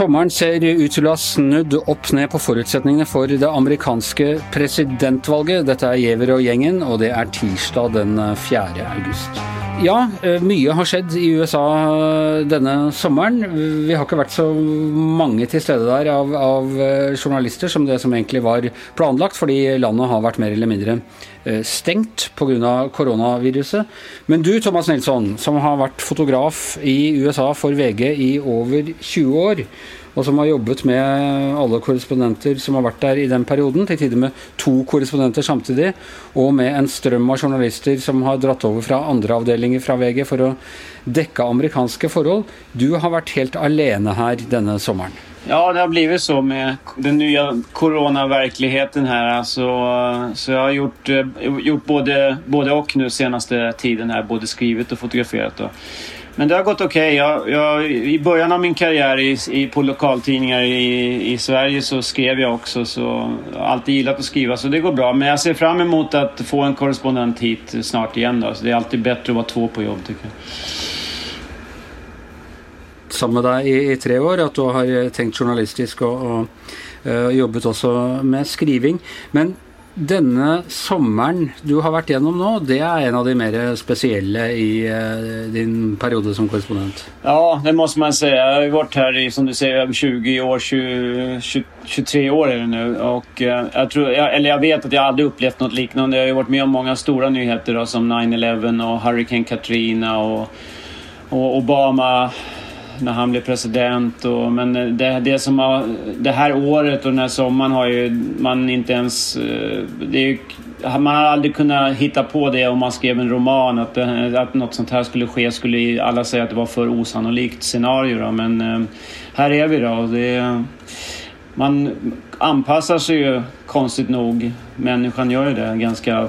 Sommeren ser ut til å ha snudd opp ned på forutsetningene for det amerikanske presidentvalget. Dette er Giæver og gjengen, og det er tirsdag den eh, 4. august. Ja, eh, mye har skjedd i USA eh, denne sommeren. Vi har ikke vært så mange til stede der av, av eh, journalister som det som egentlig var planlagt, fordi landet har vært mer eller mindre stengt pga. koronaviruset. Men du Thomas Nilsson, som har vært fotograf i USA for VG i over 20 år, og som har jobbet med alle korrespondenter som har vært der i den perioden, til tider med to korrespondenter samtidig, og med en strøm av journalister som har dratt over fra andre avdelinger fra VG for å dekke amerikanske forhold. Du har vært helt alene her denne sommeren. Ja, det har blivit så med den nya coronaverkligheten här. Så, så jag har gjort, eh, gjort både, både och nu senaste tiden här, både skrivit och fotograferat. Då. Men det har gått okej. Okay. I början av min karriär i, i, på lokaltidningar i, i Sverige så skrev jag också. Så jag har alltid gillat att skriva så det går bra. Men jag ser fram emot att få en korrespondent hit snart igen. Då. Så det är alltid bättre att vara två på jobb tycker jag. Sammen med deg i, i, tre år, att du har tänkt journalistisk och, och uh, jobbat också med skriving. Men denne sommeren du har vært gjennom nå, det er en av de mer spesielle i eh, din periode som korrespondent? Ja, det måste man säga. Jag har varit här i, som du säger, 20 år, 20, 20, 23 år är det nu. Och, eh, jag, tror, jag, eller jag vet att jag aldrig upplevt något liknande. Jag har varit med om många stora nyheter då, som 9-11 och Hurricane Katrina och, och Obama när han blev president. Och, men eh, det, det, som har, det här året och den här sommaren har ju man inte ens... Eh, det är ju, man har aldrig kunnat hitta på det om man skrev en roman. Att, eh, att något sånt här skulle ske skulle alla säga att det var för osannolikt scenario. Då. Men här är vi då. Det, man anpassar sig ju konstigt nog. Människan gör ju det ganska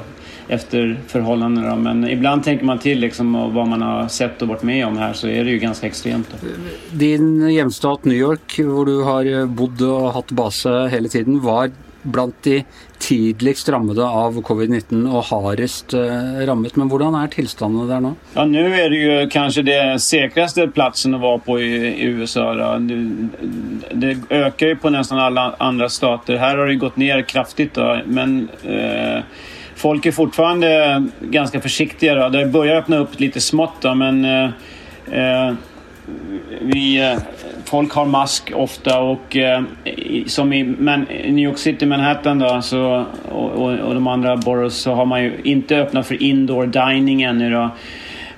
efter förhållandena. Men ibland tänker man till liksom vad man har sett och varit med om här så är det ju ganska extremt. Då. Din hjemstat New York, hvor du har bodd og hatt base hele tiden, var blant de tidligst rammede av covid-19 og hardest eh, rammet. Men hvordan er tilstandene der nå? Ja, Nå er det jo kanskje det sikreste platsen å være på i, USA. Da. Det øker jo på nesten alle andre stater. Her har det gått ned kraftig, men eh, folk är fortfarande ganska försiktiga. Då. Det börjar öppna upp lite smått då, men eh, eh vi, eh, folk har mask ofta och eh, som i Man, New York City, Manhattan då, så, och, och, och, de andra boroughs så har man ju inte öppnat för indoor dining ännu. Då.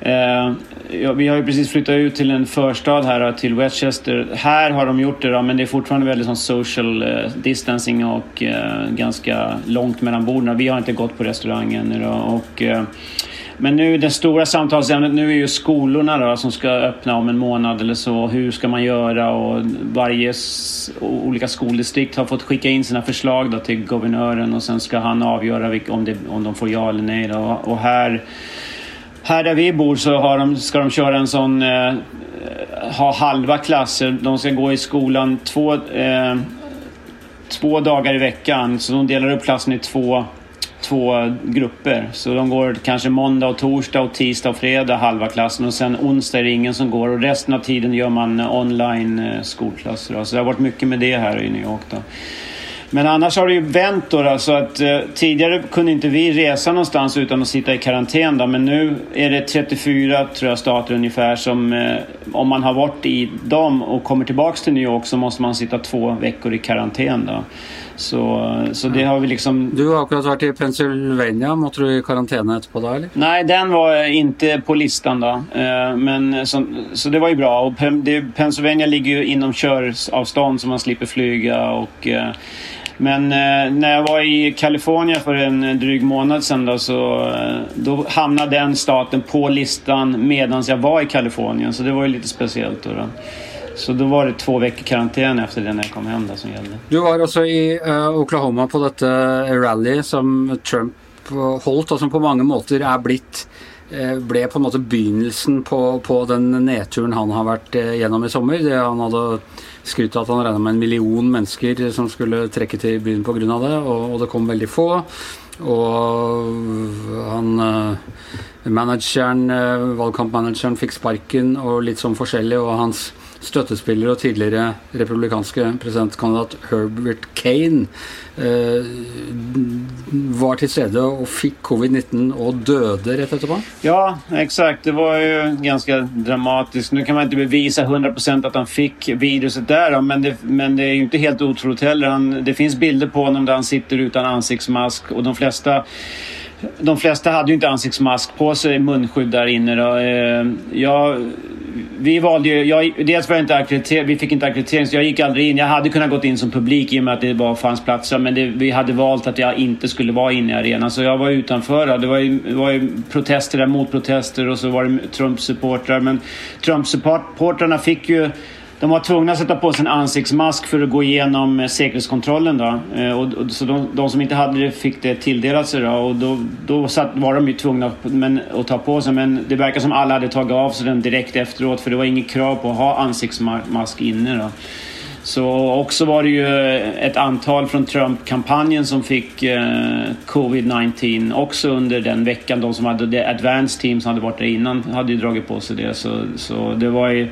Eh, ja, vi har ju precis flyttat ut till en förstad här eh, till Westchester. Här har de gjort det då, men det är fortfarande väldigt sån social eh, distancing och eh, ganska långt mellan borden. Vi har inte gått på restaurangen ännu. då, och eh, men nu det stora samtalsämnet nu är ju skolorna då, som ska öppna om en månad eller så. Hur ska man göra? Och varje olika skoldistrikt har fått skicka in sina förslag då till guvernören och sen ska han avgöra om, det, om de får ja eller nej. Då. Och här här där vi bor så har de, ska de köra en sån... Eh, ha halva klasser. De ska gå i skolan två, eh, två dagar i veckan. Så de delar upp klassen i två, två grupper. Så de går kanske måndag och torsdag och tisdag och fredag halva klassen. Och sen onsdag är det ingen som går. Och resten av tiden gör man online eh, skolklasser. Så det har varit mycket med det här i New York. Då. Men annars har det ju vänt då. Alltså att, eh, tidigare kunde inte vi resa någonstans utan att sitta i karantän. Då, men nu är det 34 tror jag, stater ungefär som eh, om man har varit i dem och kommer tillbaks till New York så måste man sitta två veckor i karantän. Då. Så, så det har vi liksom... Du har akkurat varit i Pennsylvania. Måste du i karantän etterpå då eller? Nej, den var inte på listan då. Eh, men, så, så det var ju bra. Och Pennsylvania ligger ju inom köravstånd så man slipper flyga. och eh, men eh, när jag var i Kalifornien för en dryg månad sedan då, så eh, då hamnade den staten på listan medan jag var i Kalifornien. Så det var ju lite speciellt. Då, då. Så då var det två veckor karantän efter det när jag kom hem. Då, som gällde. Du var också i uh, Oklahoma på detta rally som Trump holdt, och som på många måter är blivit Eh, ble på en måte begynnelsen på, på den nedturen han har vært eh, gjennom i sommer. Det han hadde skrytt av at han regna med en million mennesker som skulle trekke til byen pga. det, og, og det kom veldig få. Og han eh, manageren, valgkampmanageren fikk sparken og litt sånn forskjellig, og hans støttespiller og tidligere republikanske presidentkandidat Herbert Kane eh, var til stede og fikk covid-19 og døde rett etterpå? Ja, exakt. Det var ju ganska dramatiskt. Nu kan man inte bevisa 100% att han fick viruset där men det, men det är ju inte helt otroligt heller. Han, det finns bilder på honom där han sitter utan ansiktsmask och de flesta de flesta hade ju inte ansiktsmask på sig, munskydd där inne. Då. Eh, jag, vi valde ju, jag, dels var jag inte akkrediterad, vi fick inte akkreditering så jag gick aldrig in. Jag hade kunnat gått in som publik i och med att det bara fanns platser men det, vi hade valt att jag inte skulle vara inne i arenan så jag var utanför. Det var ju, var ju protester där, motprotester och så var det Trump-supportrar men Trump-supportrarna fick ju de var tvungna att sätta på sig en ansiktsmask för att gå igenom eh, säkerhetskontrollen. Då. Eh, och, och, så de, de, som inte hade det fick det tilldelat sig. Då, och då, då satt, var de ju tvungna men, att ta på sig. Men det verkar som alla hade tagit av sig den direkt efteråt för det var inget krav på att ha ansiktsmask inne. Då. Så också var det ju eh, ett antal från Trump-kampanjen som fick eh, covid-19 också under den veckan. De som hade det advanced team som hade varit där innan hade ju dragit på sig det. Så, så det var ju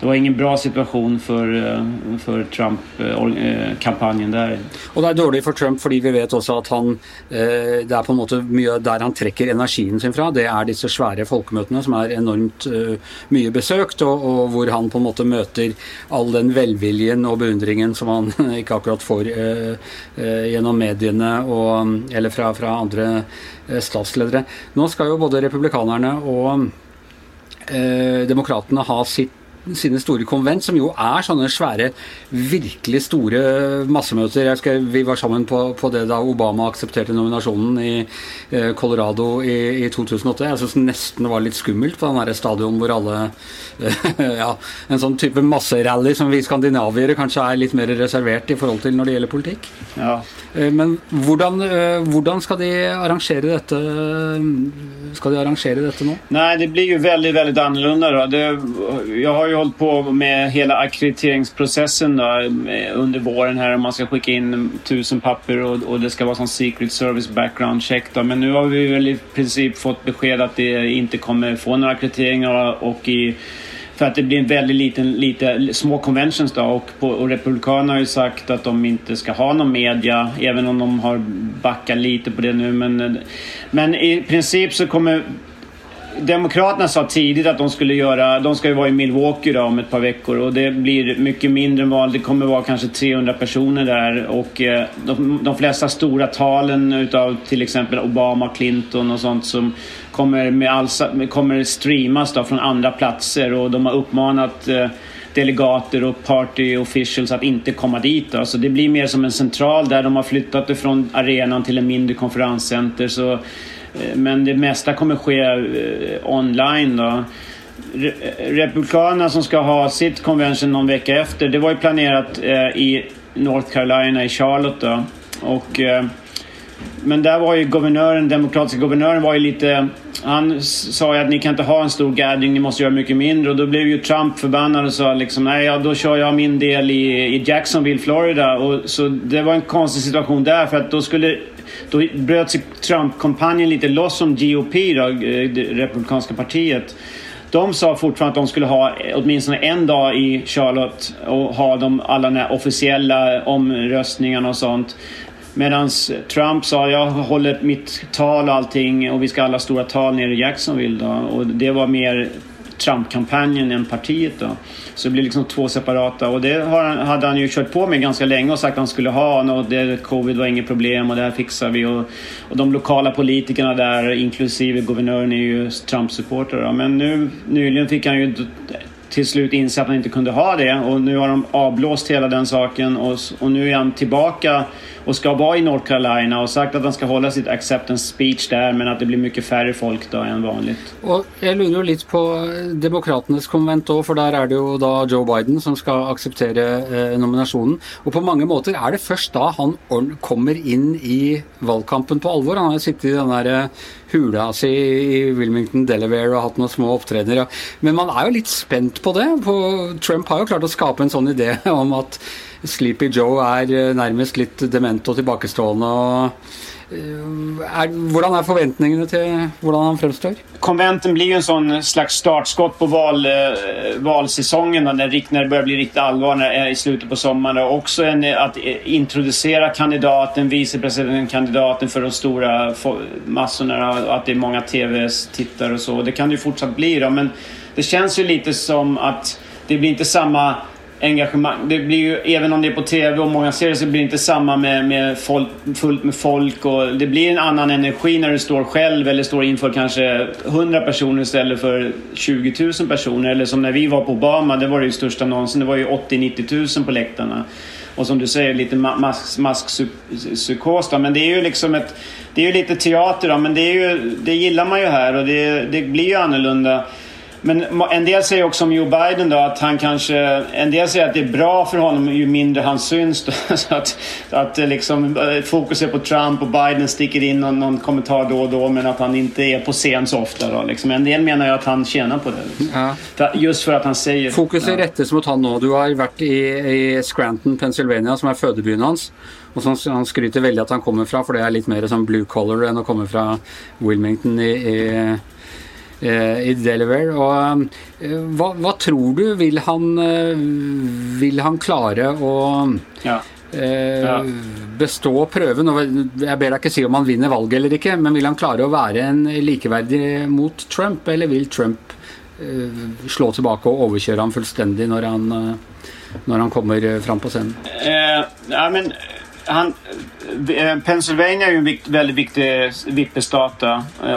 det var ingen bra situation för, eh, för Trump-kampanjen eh, eh, där. Och det är dåligt för Trump för vi vet också att han Det är på något sätt där han trekker energin sin fra. Det är disse svære folkemøtene som är enormt uh, mye besøkt, og, og, hvor han på en måte møter all den velviljen och beundringen som han inte akkurat får uh, uh, gjennom eller från fra andre statsledere. Nå skal jo både republikanerne och Demokraterna ha sitt sine store konvent, som jo er sånne svære, virkelig store massemøter. Jeg skal, vi var sammen på, på, det da Obama aksepterte nominasjonen i eh, Colorado i, i 2008. Jeg syns nesten det var litt skummelt på den der stadion hvor alle eh, Ja, en sånn type masserally som vi skandinaviere kanskje er litt mer reservert i forhold til når det gjelder politikk. Ja. Eh, men hvordan, eh, hvordan skal de arrangere dette Skal de arrangere dette nå? Nei, det blir jo veldig, veldig annerledes. Det, jeg har jo ju hållit på med hela ackrediteringsprocessen då, under våren här. Man ska skicka in tusen papper och, och det ska vara som Secret Service background check. Då. Men nu har vi väl i princip fått besked att det inte kommer få några akkrediteringar och i för att det blir en väldigt liten, lite små conventions då och, på, och Republikanerna har ju sagt att de inte ska ha någon media även om de har backat lite på det nu men, men i princip så kommer Demokraterna sa tidigt att de skulle göra, de ska ju vara i Milwaukee då om ett par veckor och det blir mycket mindre än vanligt. Det kommer vara kanske 300 personer där och eh, de, de flesta stora talen utav till exempel Obama, Clinton och sånt som kommer, med all, kommer streamas då från andra platser och de har uppmanat eh, delegater och party officials att inte komma dit. Då. Så det blir mer som en central där de har flyttat det från arenan till en mindre konferenscenter. Så Eh, men det mesta kommer ske eh, online då. Republikanerna som ska ha sitt convention någon vecka efter, det var ju planerat eh, i North Carolina, i Charlotte då. Och, eh, men där var ju guvernören, demokratiska guvernören var ju lite... Han sa ju att ni kan inte ha en stor gathering, ni måste göra mycket mindre. Och då blev ju Trump förbannad och sa liksom nej, ja, då kör jag min del i, i Jacksonville, Florida. Och, så det var en konstig situation där för att då skulle då bröt sig Trump-kampanjen lite loss om GOP, då, eh, det republikanska partiet. De sa fortfarande att de skulle ha åtminstone en dag i Charlotte och ha de, alla de här officiella omröstningarna och sånt. Medan Trump sa jag håller mitt tal och allting och vi ska alla stora tal nere i Jacksonville. Då. Och det var mer Trump-kampanjen än partiet. Då. Så det blir liksom två separata och det hade han ju kört på med ganska länge och sagt att han skulle ha och det, covid var inget problem och det här fixar vi. Och, och de lokala politikerna där, inklusive guvernören, är ju Trump-supportrar. Men nu nyligen fick han ju till slut inse att han inte kunde ha det och nu har de avblåst hela den saken och, och nu är han tillbaka och ska vara i North Carolina och sagt att han ska hålla sitt acceptance speech där men att det blir mycket färre folk då än vanligt. Och jag lurar lite på eh, demokraternas konvent då, för där är det ju då Joe Biden som ska acceptera eh, nominationen. Och på många måter är det först då han kommer in i valkampen på allvar. Han har suttit i den där eh, hula si i Wilmington, Delaware och haft några små uppträdanden. Men man är ju lite spänd på det. Trump har ju klart att skapa en sån idé om att Sleepy Joe er eh, nærmest litt dement og tilbakestående. og eh, er, hvordan er forventningene til hvordan han fremstår? Konventen blir ju en sån slags startskott på val, valsesongen valsäsongen när, det börjar bli riktigt allvar i slutet på sommaren. Og också en, att introducera kandidaten, vicepresidentkandidaten för de stora massorna. Att det är många tv-tittare och så. Det kan det ju fortsatt bli då, men det känns ju lite som att det blir inte samma engagemang. Det blir ju, även om det är på TV och många ser det så blir det inte samma med, med folk, fullt med folk. Och det blir en annan energi när du står själv eller står inför kanske 100 personer istället för 20 000 personer. Eller som när vi var på Obama, det var det ju största någonsin. Det var ju 80-90 000 på läktarna. Och som du säger, lite maskpsykos. Mask, men det är ju liksom ett... Det är ju lite teater då, men det, är ju, det gillar man ju här och det, det blir ju annorlunda. Men en del säger också om Joe Biden då att han kanske... En del säger att det är bra för honom ju mindre han syns. Då, så att, att liksom, eh, fokus är på Trump och Biden sticker in någon, någon kommentar då och då men att han inte är på scen så ofta. Då, liksom. En del menar ju att han tjänar på det. Liksom. Ja. Just för att han säger... Fokus är ja. rettes mot han nu. Du har varit i, i Scranton, Pennsylvania som är födebyn hans. Och som han skryter väldigt att han kommer från för det är lite mer som blue collar än att komma från Wilmington i, i Eh, i Delaware. Og eh, hva, hva, tror du? Vil han, eh, vil han klare å ja. Ja. bestå prøven? Jeg ber deg ikke si om han vinner valget eller ikke, men vil han klare å være en likeverdig mot Trump, eller vil Trump slå tilbake og overkjøre ham fullstendig når han, når han kommer fram på scenen? Eh, ja, men han, eh, eh, Pennsylvania är ju en väldigt viktig eh, vippestat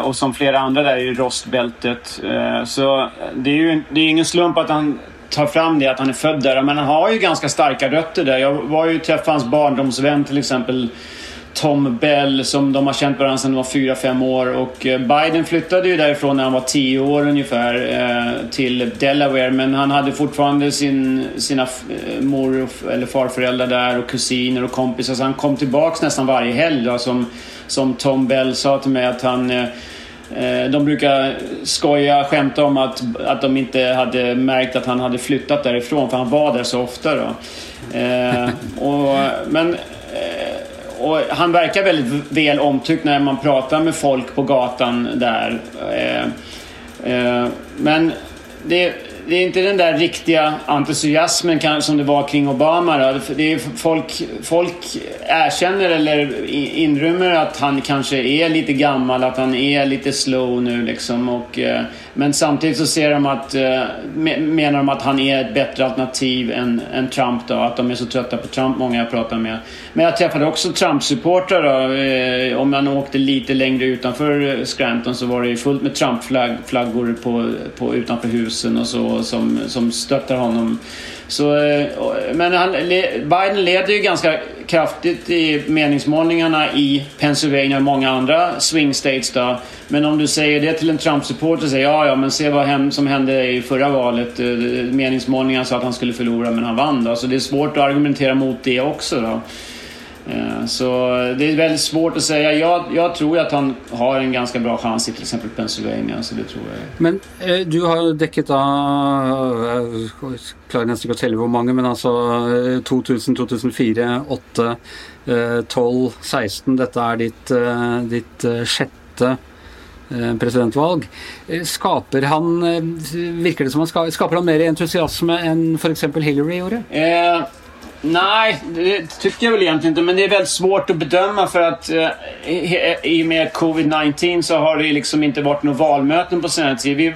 och som flera andra där är ju rostbältet. Så det är ju det är ingen slump att han tar fram det, att han är född där. Men han har ju ganska starka rötter där. Jag var ju träffade hans barndomsvän till exempel Tom Bell som de har känt varandra sedan de var 4-5 år. Och eh, Biden flyttade ju därifrån när han var 10 år ungefär eh, till Delaware. Men han hade fortfarande sin, sina eh, mor eller farföräldrar där och kusiner och kompisar. Så han kom tillbaks nästan varje helg. Då, som, som Tom Bell sa till mig att han de brukar skoja, skämta om att, att de inte hade märkt att han hade flyttat därifrån för han var där så ofta. Då. Eh, och, men och han verkar väldigt väl omtyckt när man pratar med folk på gatan där. Eh, eh, men det, det är inte den där riktiga entusiasmen som det var kring Obama. Då. Det är folk, folk erkänner eller inrymmer att han kanske är lite gammal, att han är lite slow nu liksom. Och, eh, men samtidigt så ser de att, eh, menar de att han är ett bättre alternativ än, än Trump då. Att de är så trötta på Trump, många jag pratar med. Men jag träffade också Trump-supportrar eh, om man åkte lite längre utanför Scranton så var det ju fullt med Trump-flaggor på, på, utanför husen och så som, som stöttar honom. Så, eh, men han, Biden leder ju ganska kraftigt i meningsmålningarna i Pennsylvania och många andra swing states. Då. Men om du säger det till en Trump-supporter säger ja, ja, men se vad som hände i förra valet. Eh, meningsmålningarna sa att han skulle förlora, men han vann. Då. Så det är svårt att argumentera mot det också. Då. Eh, så det är väldigt svårt att säga. Jag, jag, tror att han har en ganska bra chans i till exempel Pennsylvania. Så det tror jag. Men eh, du har däckat av, jag klarar nästan inte att tälja hur många, men alltså 2000, 2004, 8, 12, 16. Detta är ditt, eh, ditt eh, sjätte eh, presidentvalg. Skapar han, virker det som han skapar han mer entusiasm än för exempel Hillary gjorde? Eh, Nej, det tycker jag väl egentligen inte. Men det är väldigt svårt att bedöma för att eh, eh i och med covid-19 så har det liksom inte varit några valmöten på senare tid. Vi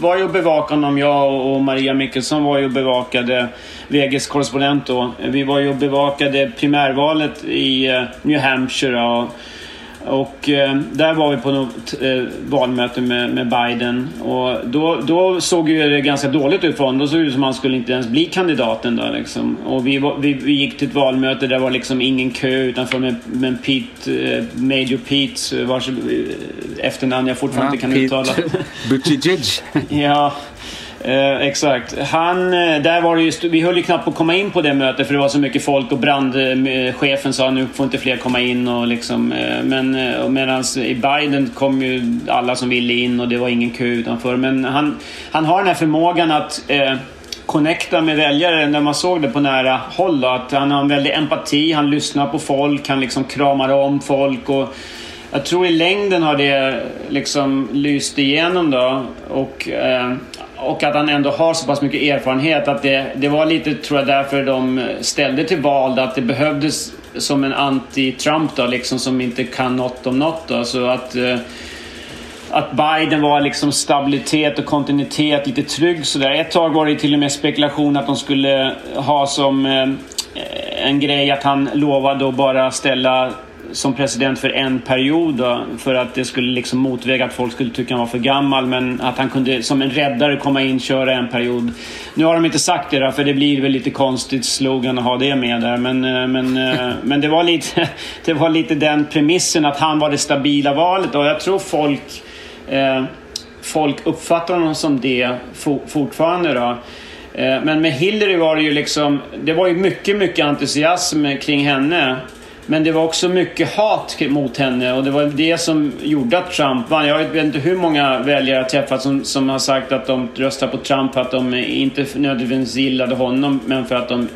var ju och bevakade honom, jag och Maria Mikkelsson var ju och bevakade VGs korrespondent då. Vi var ju och bevakade primärvalet i eh, New Hampshire. Och, och eh, där var vi på något eh, valmöte med, med, Biden. Och då, då såg ju det ganska dåligt ut för honom. Då såg det ut som att han skulle inte ens bli kandidaten. Då, liksom. Och vi, vi, vi, gick till ett valmöte där var liksom ingen kö utanför med, med Pete, eh, Major Pete vars eh, efternamn jag fortfarande ja, kan Pete uttala. Buttigieg. ja. Eh, exakt. Han, eh, där var det just, vi höll ju knappt på att komma in på det mötet för det var så mycket folk och brandchefen eh, eh, sa nu får inte fler komma in. Och liksom, eh, men medan i Biden kom ju alla som ville in och det var ingen kö utanför. Men han, han har den här förmågan att eh, connecta med väljare när man såg det på nära håll. Då, att han har en väldig empati, han lyssnar på folk, han liksom kramar om folk. Och jag tror i längden har det liksom lyst igenom då. Och, eh, och att han ändå har så pass mycket erfarenhet att det, det var lite, tror jag, därför de ställde till val. Att det behövdes som en anti-Trump då, liksom som inte kan något om något. Då. Så att... Eh, att Biden var liksom stabilitet och kontinuitet, lite trygg sådär. Ett tag var det till och med spekulation att de skulle ha som eh, en grej att han lovade att bara ställa som president för en period då, för att det skulle liksom motväga att folk skulle tycka han var för gammal men att han kunde som en räddare komma in och köra en period. Nu har de inte sagt det då, för det blir väl lite konstigt slogan att ha det med där men, eh, men, eh, men det, var lite, det var lite den premissen att han var det stabila valet och jag tror folk Eh, folk uppfattar honom som det fortfarande. Då. Eh, men med Hillary var det ju liksom, det var ju mycket, mycket entusiasm kring henne. Men det var också mycket hat mot henne och det var det som gjorde att Trump vann. Jag vet inte hur många väljare jag träffat som, som har sagt att de röstar på Trump för att de inte nödvändigtvis gillade honom men för att de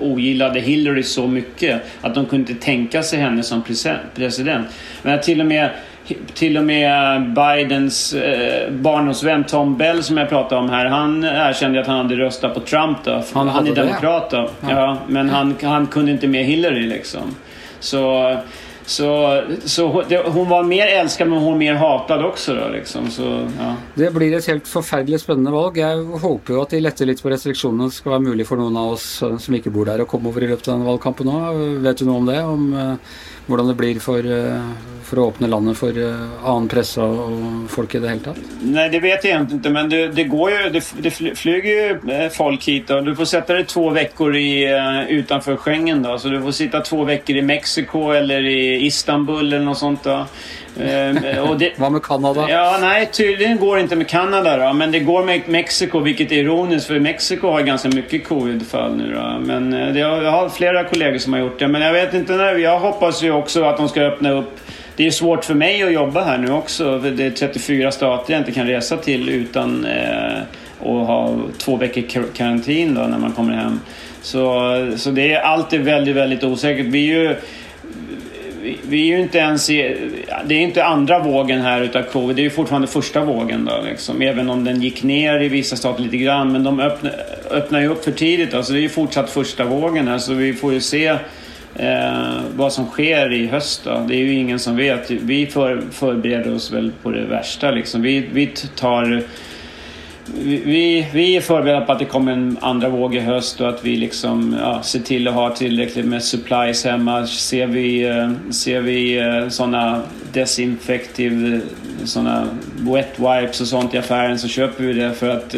ogillade Hillary så mycket att de kunde inte tänka sig henne som president. Men till och med till och med Bidens eh, barndomsvän Tom Bell som jag pratade om här. Han erkände att han hade röstat på Trump då. Han, han är demokrat då. Ja. ja. men han, han kunde inte med Hillary liksom. Så så, så hon var mer älskad men hon var mer hatad också. Då, liksom. så, ja. Det blir ett helt förfärligt spännande val. Jag hoppas ju att de lättar lite på restriktionerna. Det ska vara möjligt för någon av oss som inte bor där att komma över i løpet av. Vet du något om det? Om uh, hvordan det blir for, eh, for, för att öppna landet för eh, annen annan press och folk i det hele tatt? Nej, det vet jag egentligen inte. Men det, det går jo det, det, flyger ju eh, folk hit. Och du får sätta dig två veckor utenfor utanför Schengen. Då. Så du får sitta två veckor i Mexiko eller i Istanbul eller något sånt. Då. Eh, det, Vad med Kanada? Ja, nej, tydligen går det inte med Kanada då, men det går med Mexiko, vilket är ironiskt för Mexiko har ganska mycket covid-fall nu då. Men eh, det, jag har flera kollegor som har gjort det, men jag vet inte när. Jag hoppas ju också att de ska öppna upp det är svårt för mig att jobba här nu också. Det är 34 stater jag inte kan resa till utan eh, att ha två veckor karantin då när man kommer hem. Så, så det är alltid väldigt, väldigt osäkert. Vi är ju vi, är ju inte ens i, Det är inte andra vågen här utav covid. Det är ju fortfarande första vågen då liksom. Även om den gick ner i vissa stater lite grann. Men de öppnar, öppnar ju upp för tidigt. Alltså det är ju fortsatt första vågen här. Så vi får ju se eh, vad som sker i höst då. Det är ju ingen som vet. Vi för, förbereder oss väl på det värsta liksom. Vi, vi tar vi, vi är förberedda på att det kommer en andra våg i höst och att vi liksom ja, ser till att ha tillräckligt med supplies hemma. Ser vi, eh, ser vi eh, sådana desinfektiv, eh, sådana wet wipes och sånt i affären så köper vi det för att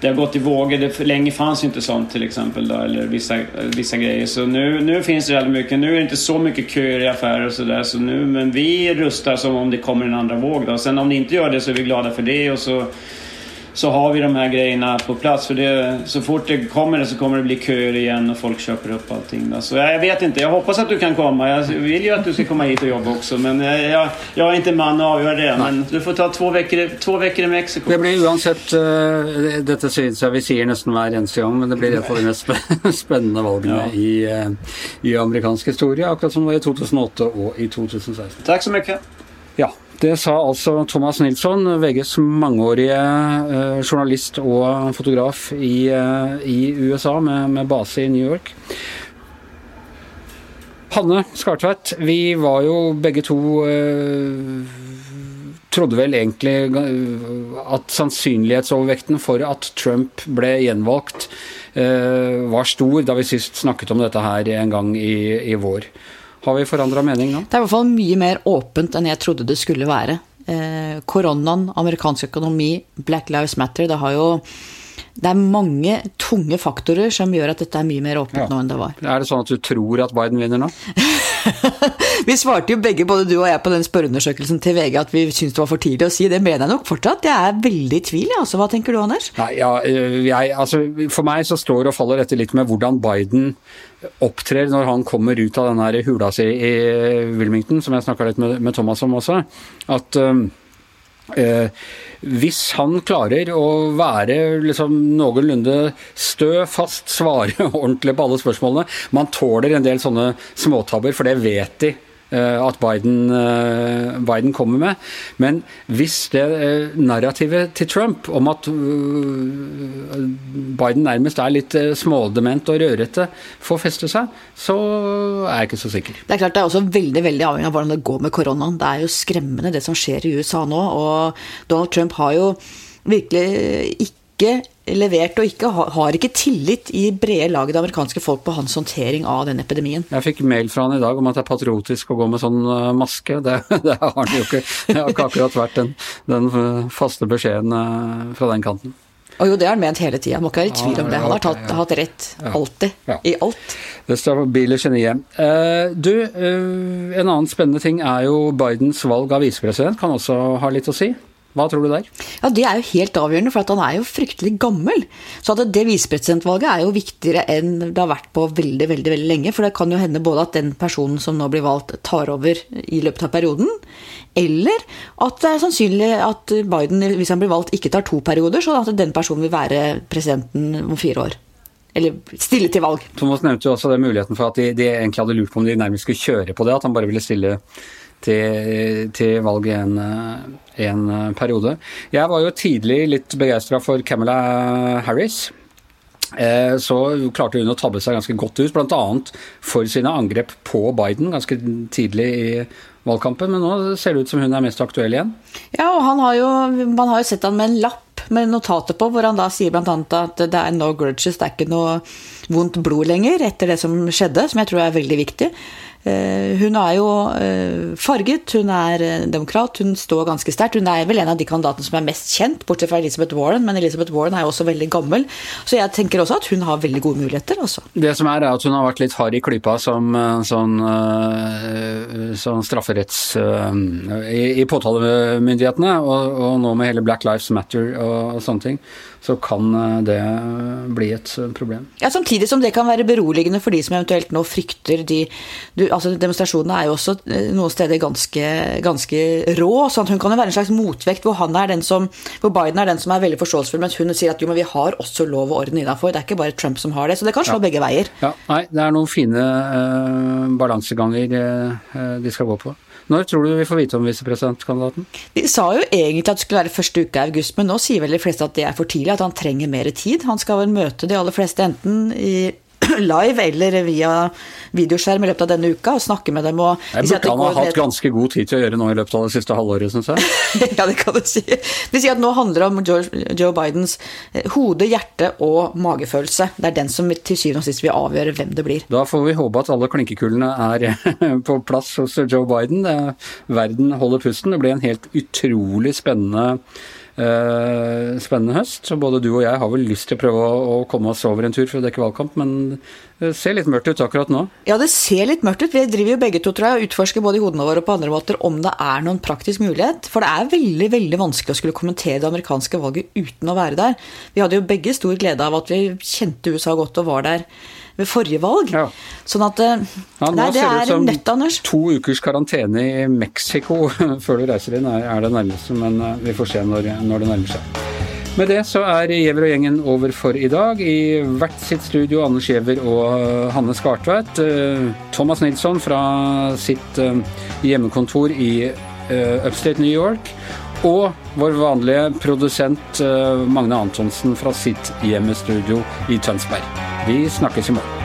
det har gått i vågor. Det, länge fanns ju inte sånt till exempel då, eller vissa, vissa grejer. Så nu, nu finns det väldigt mycket. Nu är det inte så mycket köer i affärer och sådär. Så nu, men vi rustar som om det kommer en andra våg. Då. Sen om det inte gör det så är vi glada för det och så så har vi de här grejerna på plats. För det, så fort det kommer det så kommer det bli köer igen och folk köper upp allting. Så jag vet inte, jag hoppas att du kan komma. Jag vill ju att du ska komma hit och jobba också. Men jag, jag är inte man att avgöra det. Nej. Men du får ta två veckor, två veckor i Mexiko. Det blir uansett uh, Dette syns jag vi säger nästan varje eneste gång, men det blir ett av de mest spännande valgen ja. i, uh, i amerikansk historia. Akkurat som det var i 2008 och i 2016. Tack så mycket. Ja, det sa altså Thomas Nilsson, VGs mangeårige eh, journalist og fotograf i, eh, i USA med, med, base i New York. Hanne Skartveit, vi var jo begge to eh, trodde vel egentlig eh, at sannsynlighetsovervekten for at Trump ble gjenvalgt, eh, var stor da vi sist snakket om dette her en gang i, i vår. Har vi forandra mening nå? Det er i hvert fall mye mer åpent enn jeg trodde det skulle være. Eh, koronaen, amerikansk økonomi, Black Lives Matter, det har jo det er mange tunge faktorer som gjør at dette er mye mer åpent ja. nå enn det var. Er det sånn at du tror at Biden vinner nå? vi svarte jo begge, både du og jeg, på den spørreundersøkelsen til VG at vi syntes det var for tidlig å si. Det mener jeg nok fortsatt. Jeg er veldig i tvil. Hva tenker du, Anders? Nei, ja, eh, jeg, altså, for meg så står og faller dette litt med hvordan Biden opptrer når han kommer ut av den hula si i Wilmington, som jeg snakka litt med, med, Thomas om også. At um, Eh, hvis han klarer å være liksom noenlunde stø, fast, svare ordentlig på alle spørsmålene Man tåler en del sånne småtabber, for det vet de. Eh, at Biden, eh, Biden, kommer med. Men hvis det eh, narrativet til Trump om at eh, Biden nærmest er litt smådement og rørete, får feste seg, så er jeg ikke så sikker. Det er klart det er også veldig veldig avhengig av hvordan det går med koronaen. Det er jo skremmende det som skjer i USA nå. Og Donald Trump har jo virkelig ikke levert og ikke, har ikke tillit i brede lag det amerikanske folk på hans håndtering av den epidemien. Jeg fikk mail fra han i dag om at det er patriotisk å gå med sånn eh, maske. Det, det har han jo ikke. Det har ikke akkurat vært den, den faste beskjeden eh, fra den kanten. Og jo, det har han ment hele tida, må ikke være i tvil om det. Han har tatt, hatt rett alltid, ja. i alt. Det stabile geniet. Uh, du, uh, en annen spennende ting er jo Bidens valg av visepresident, kan også ha litt å si? Hva tror du der? Ja, Det er jo helt avgjørende, for han er jo fryktelig gammel. Så det, det visepresidentvalget er jo viktigere enn det har vært på veldig veldig, veldig lenge. For det kan jo hende både at den personen som nå blir valgt, tar over i løpet av perioden, eller at det er sannsynlig at Biden, hvis han blir valgt, ikke tar to perioder, sånn at den personen vil være presidenten om fire år eller stille til valg. Thomas nevnte jo også det muligheten for at de, de, egentlig hadde lurt på om de nærmest skulle kjøre på det, at han bare ville stille til, til valget en, eh, en eh, periode. Jeg var jo tidlig litt begeistra for Camilla Harris. Eh, så klarte hun å tabbe seg ganske godt ut, bl.a. for sine angrep på Biden ganske tidlig i valgkampen. Men nå ser det ut som hun er mest aktuell igjen. Ja, og har jo, man har jo sett han med en lapp med notater på, hvor han da sier bl.a. at det er no grudges, det er ikke noe vondt blod lenger etter det som skjedde, som jeg tror er veldig viktig. Eh, hun er jo eh, farget, hun er eh, demokrat, hun står ganske sterkt. Hun er vel en av de kandidatene som er mest kjent, bortsett fra Elizabeth Warren, men Elizabeth Warren er jo også veldig gammel. Så jeg tenker også at hun har veldig gode muligheter. Også. Det som er, er at hun har vært litt hard i klypa som sånn, sånn strafferetts i, i påtalemyndighetene, og, og, nå med hele Black Lives Matter og, og sånne ting så kan det bli et problem. Ja, Samtidig som det kan være beroligende for de som eventuelt nå frykter de du, altså Demonstrasjonene er jo også eh, noen steder ganske, ganske rå. sånn at Hun kan jo være en slags motvekt hvor, han er den som, hvor Biden er den som er veldig forståelsesfull, mens hun sier at jo, men vi har også lov og orden innafor. Det er ikke bare Trump som har det. Så det kan slå ja. begge veier. Ja, Nei, det er noen fine uh, balanseganger uh, de skal gå på. Når tror du vi får vite om visepresidentkandidaten? De sa jo egentlig at det skulle være første uke i august, men nå sier vel de fleste at det er for tidlig, at han trenger mer tid. Han skal vel møte de aller fleste enten i live eller via videoskjerm i løpet av denne uka og snakke med dem. Og, jeg burde han ha hatt ganske god tid til å gjøre nå i løpet av det siste halvåret, syns jeg. ja, det kan du si. De sier at nå handler det om Joe Bidens eh, hode, hjerte og magefølelse. Det er den som til syvende og sist vil avgjøre hvem det blir. Da får vi håpe at alle klinkekullene er på plass hos Joe Biden. Verden holder pusten. Det blir en helt utrolig spennende Eh, Eh, spennende høst. Så både du og jeg har vel lyst til å prøve å, komme oss over en tur for å dekke valgkamp, men det ser litt mørkt ut akkurat nå. Ja, det ser litt mørkt ut. Vi driver jo begge to, tror jeg, og utforsker både i hodene våre og på andre måter om det er noen praktisk mulighet. For det er veldig, veldig vanskelig å skulle kommentere det amerikanske valget uten å være der. Vi hadde jo begge stor glede av at vi kjente USA godt og var der ved forrige valg. Ja. Sånn at eh, ja, nei, det er nødt, Anders. To ukers karantene i Mexico før du reiser inn er det nærmeste, men eh, vi får se når, når det nærmer seg. Med det så er Giæver og gjengen over for i dag. I hvert sitt studio Anders Giæver og eh, Hanne Skartveit. Eh, Thomas Nilsson fra sitt eh, hjemmekontor i Upstate New York. Og vår vanlige produsent Magne Antonsen fra sitt hjemmestudio i Tønsberg. Vi snakkes i morgen.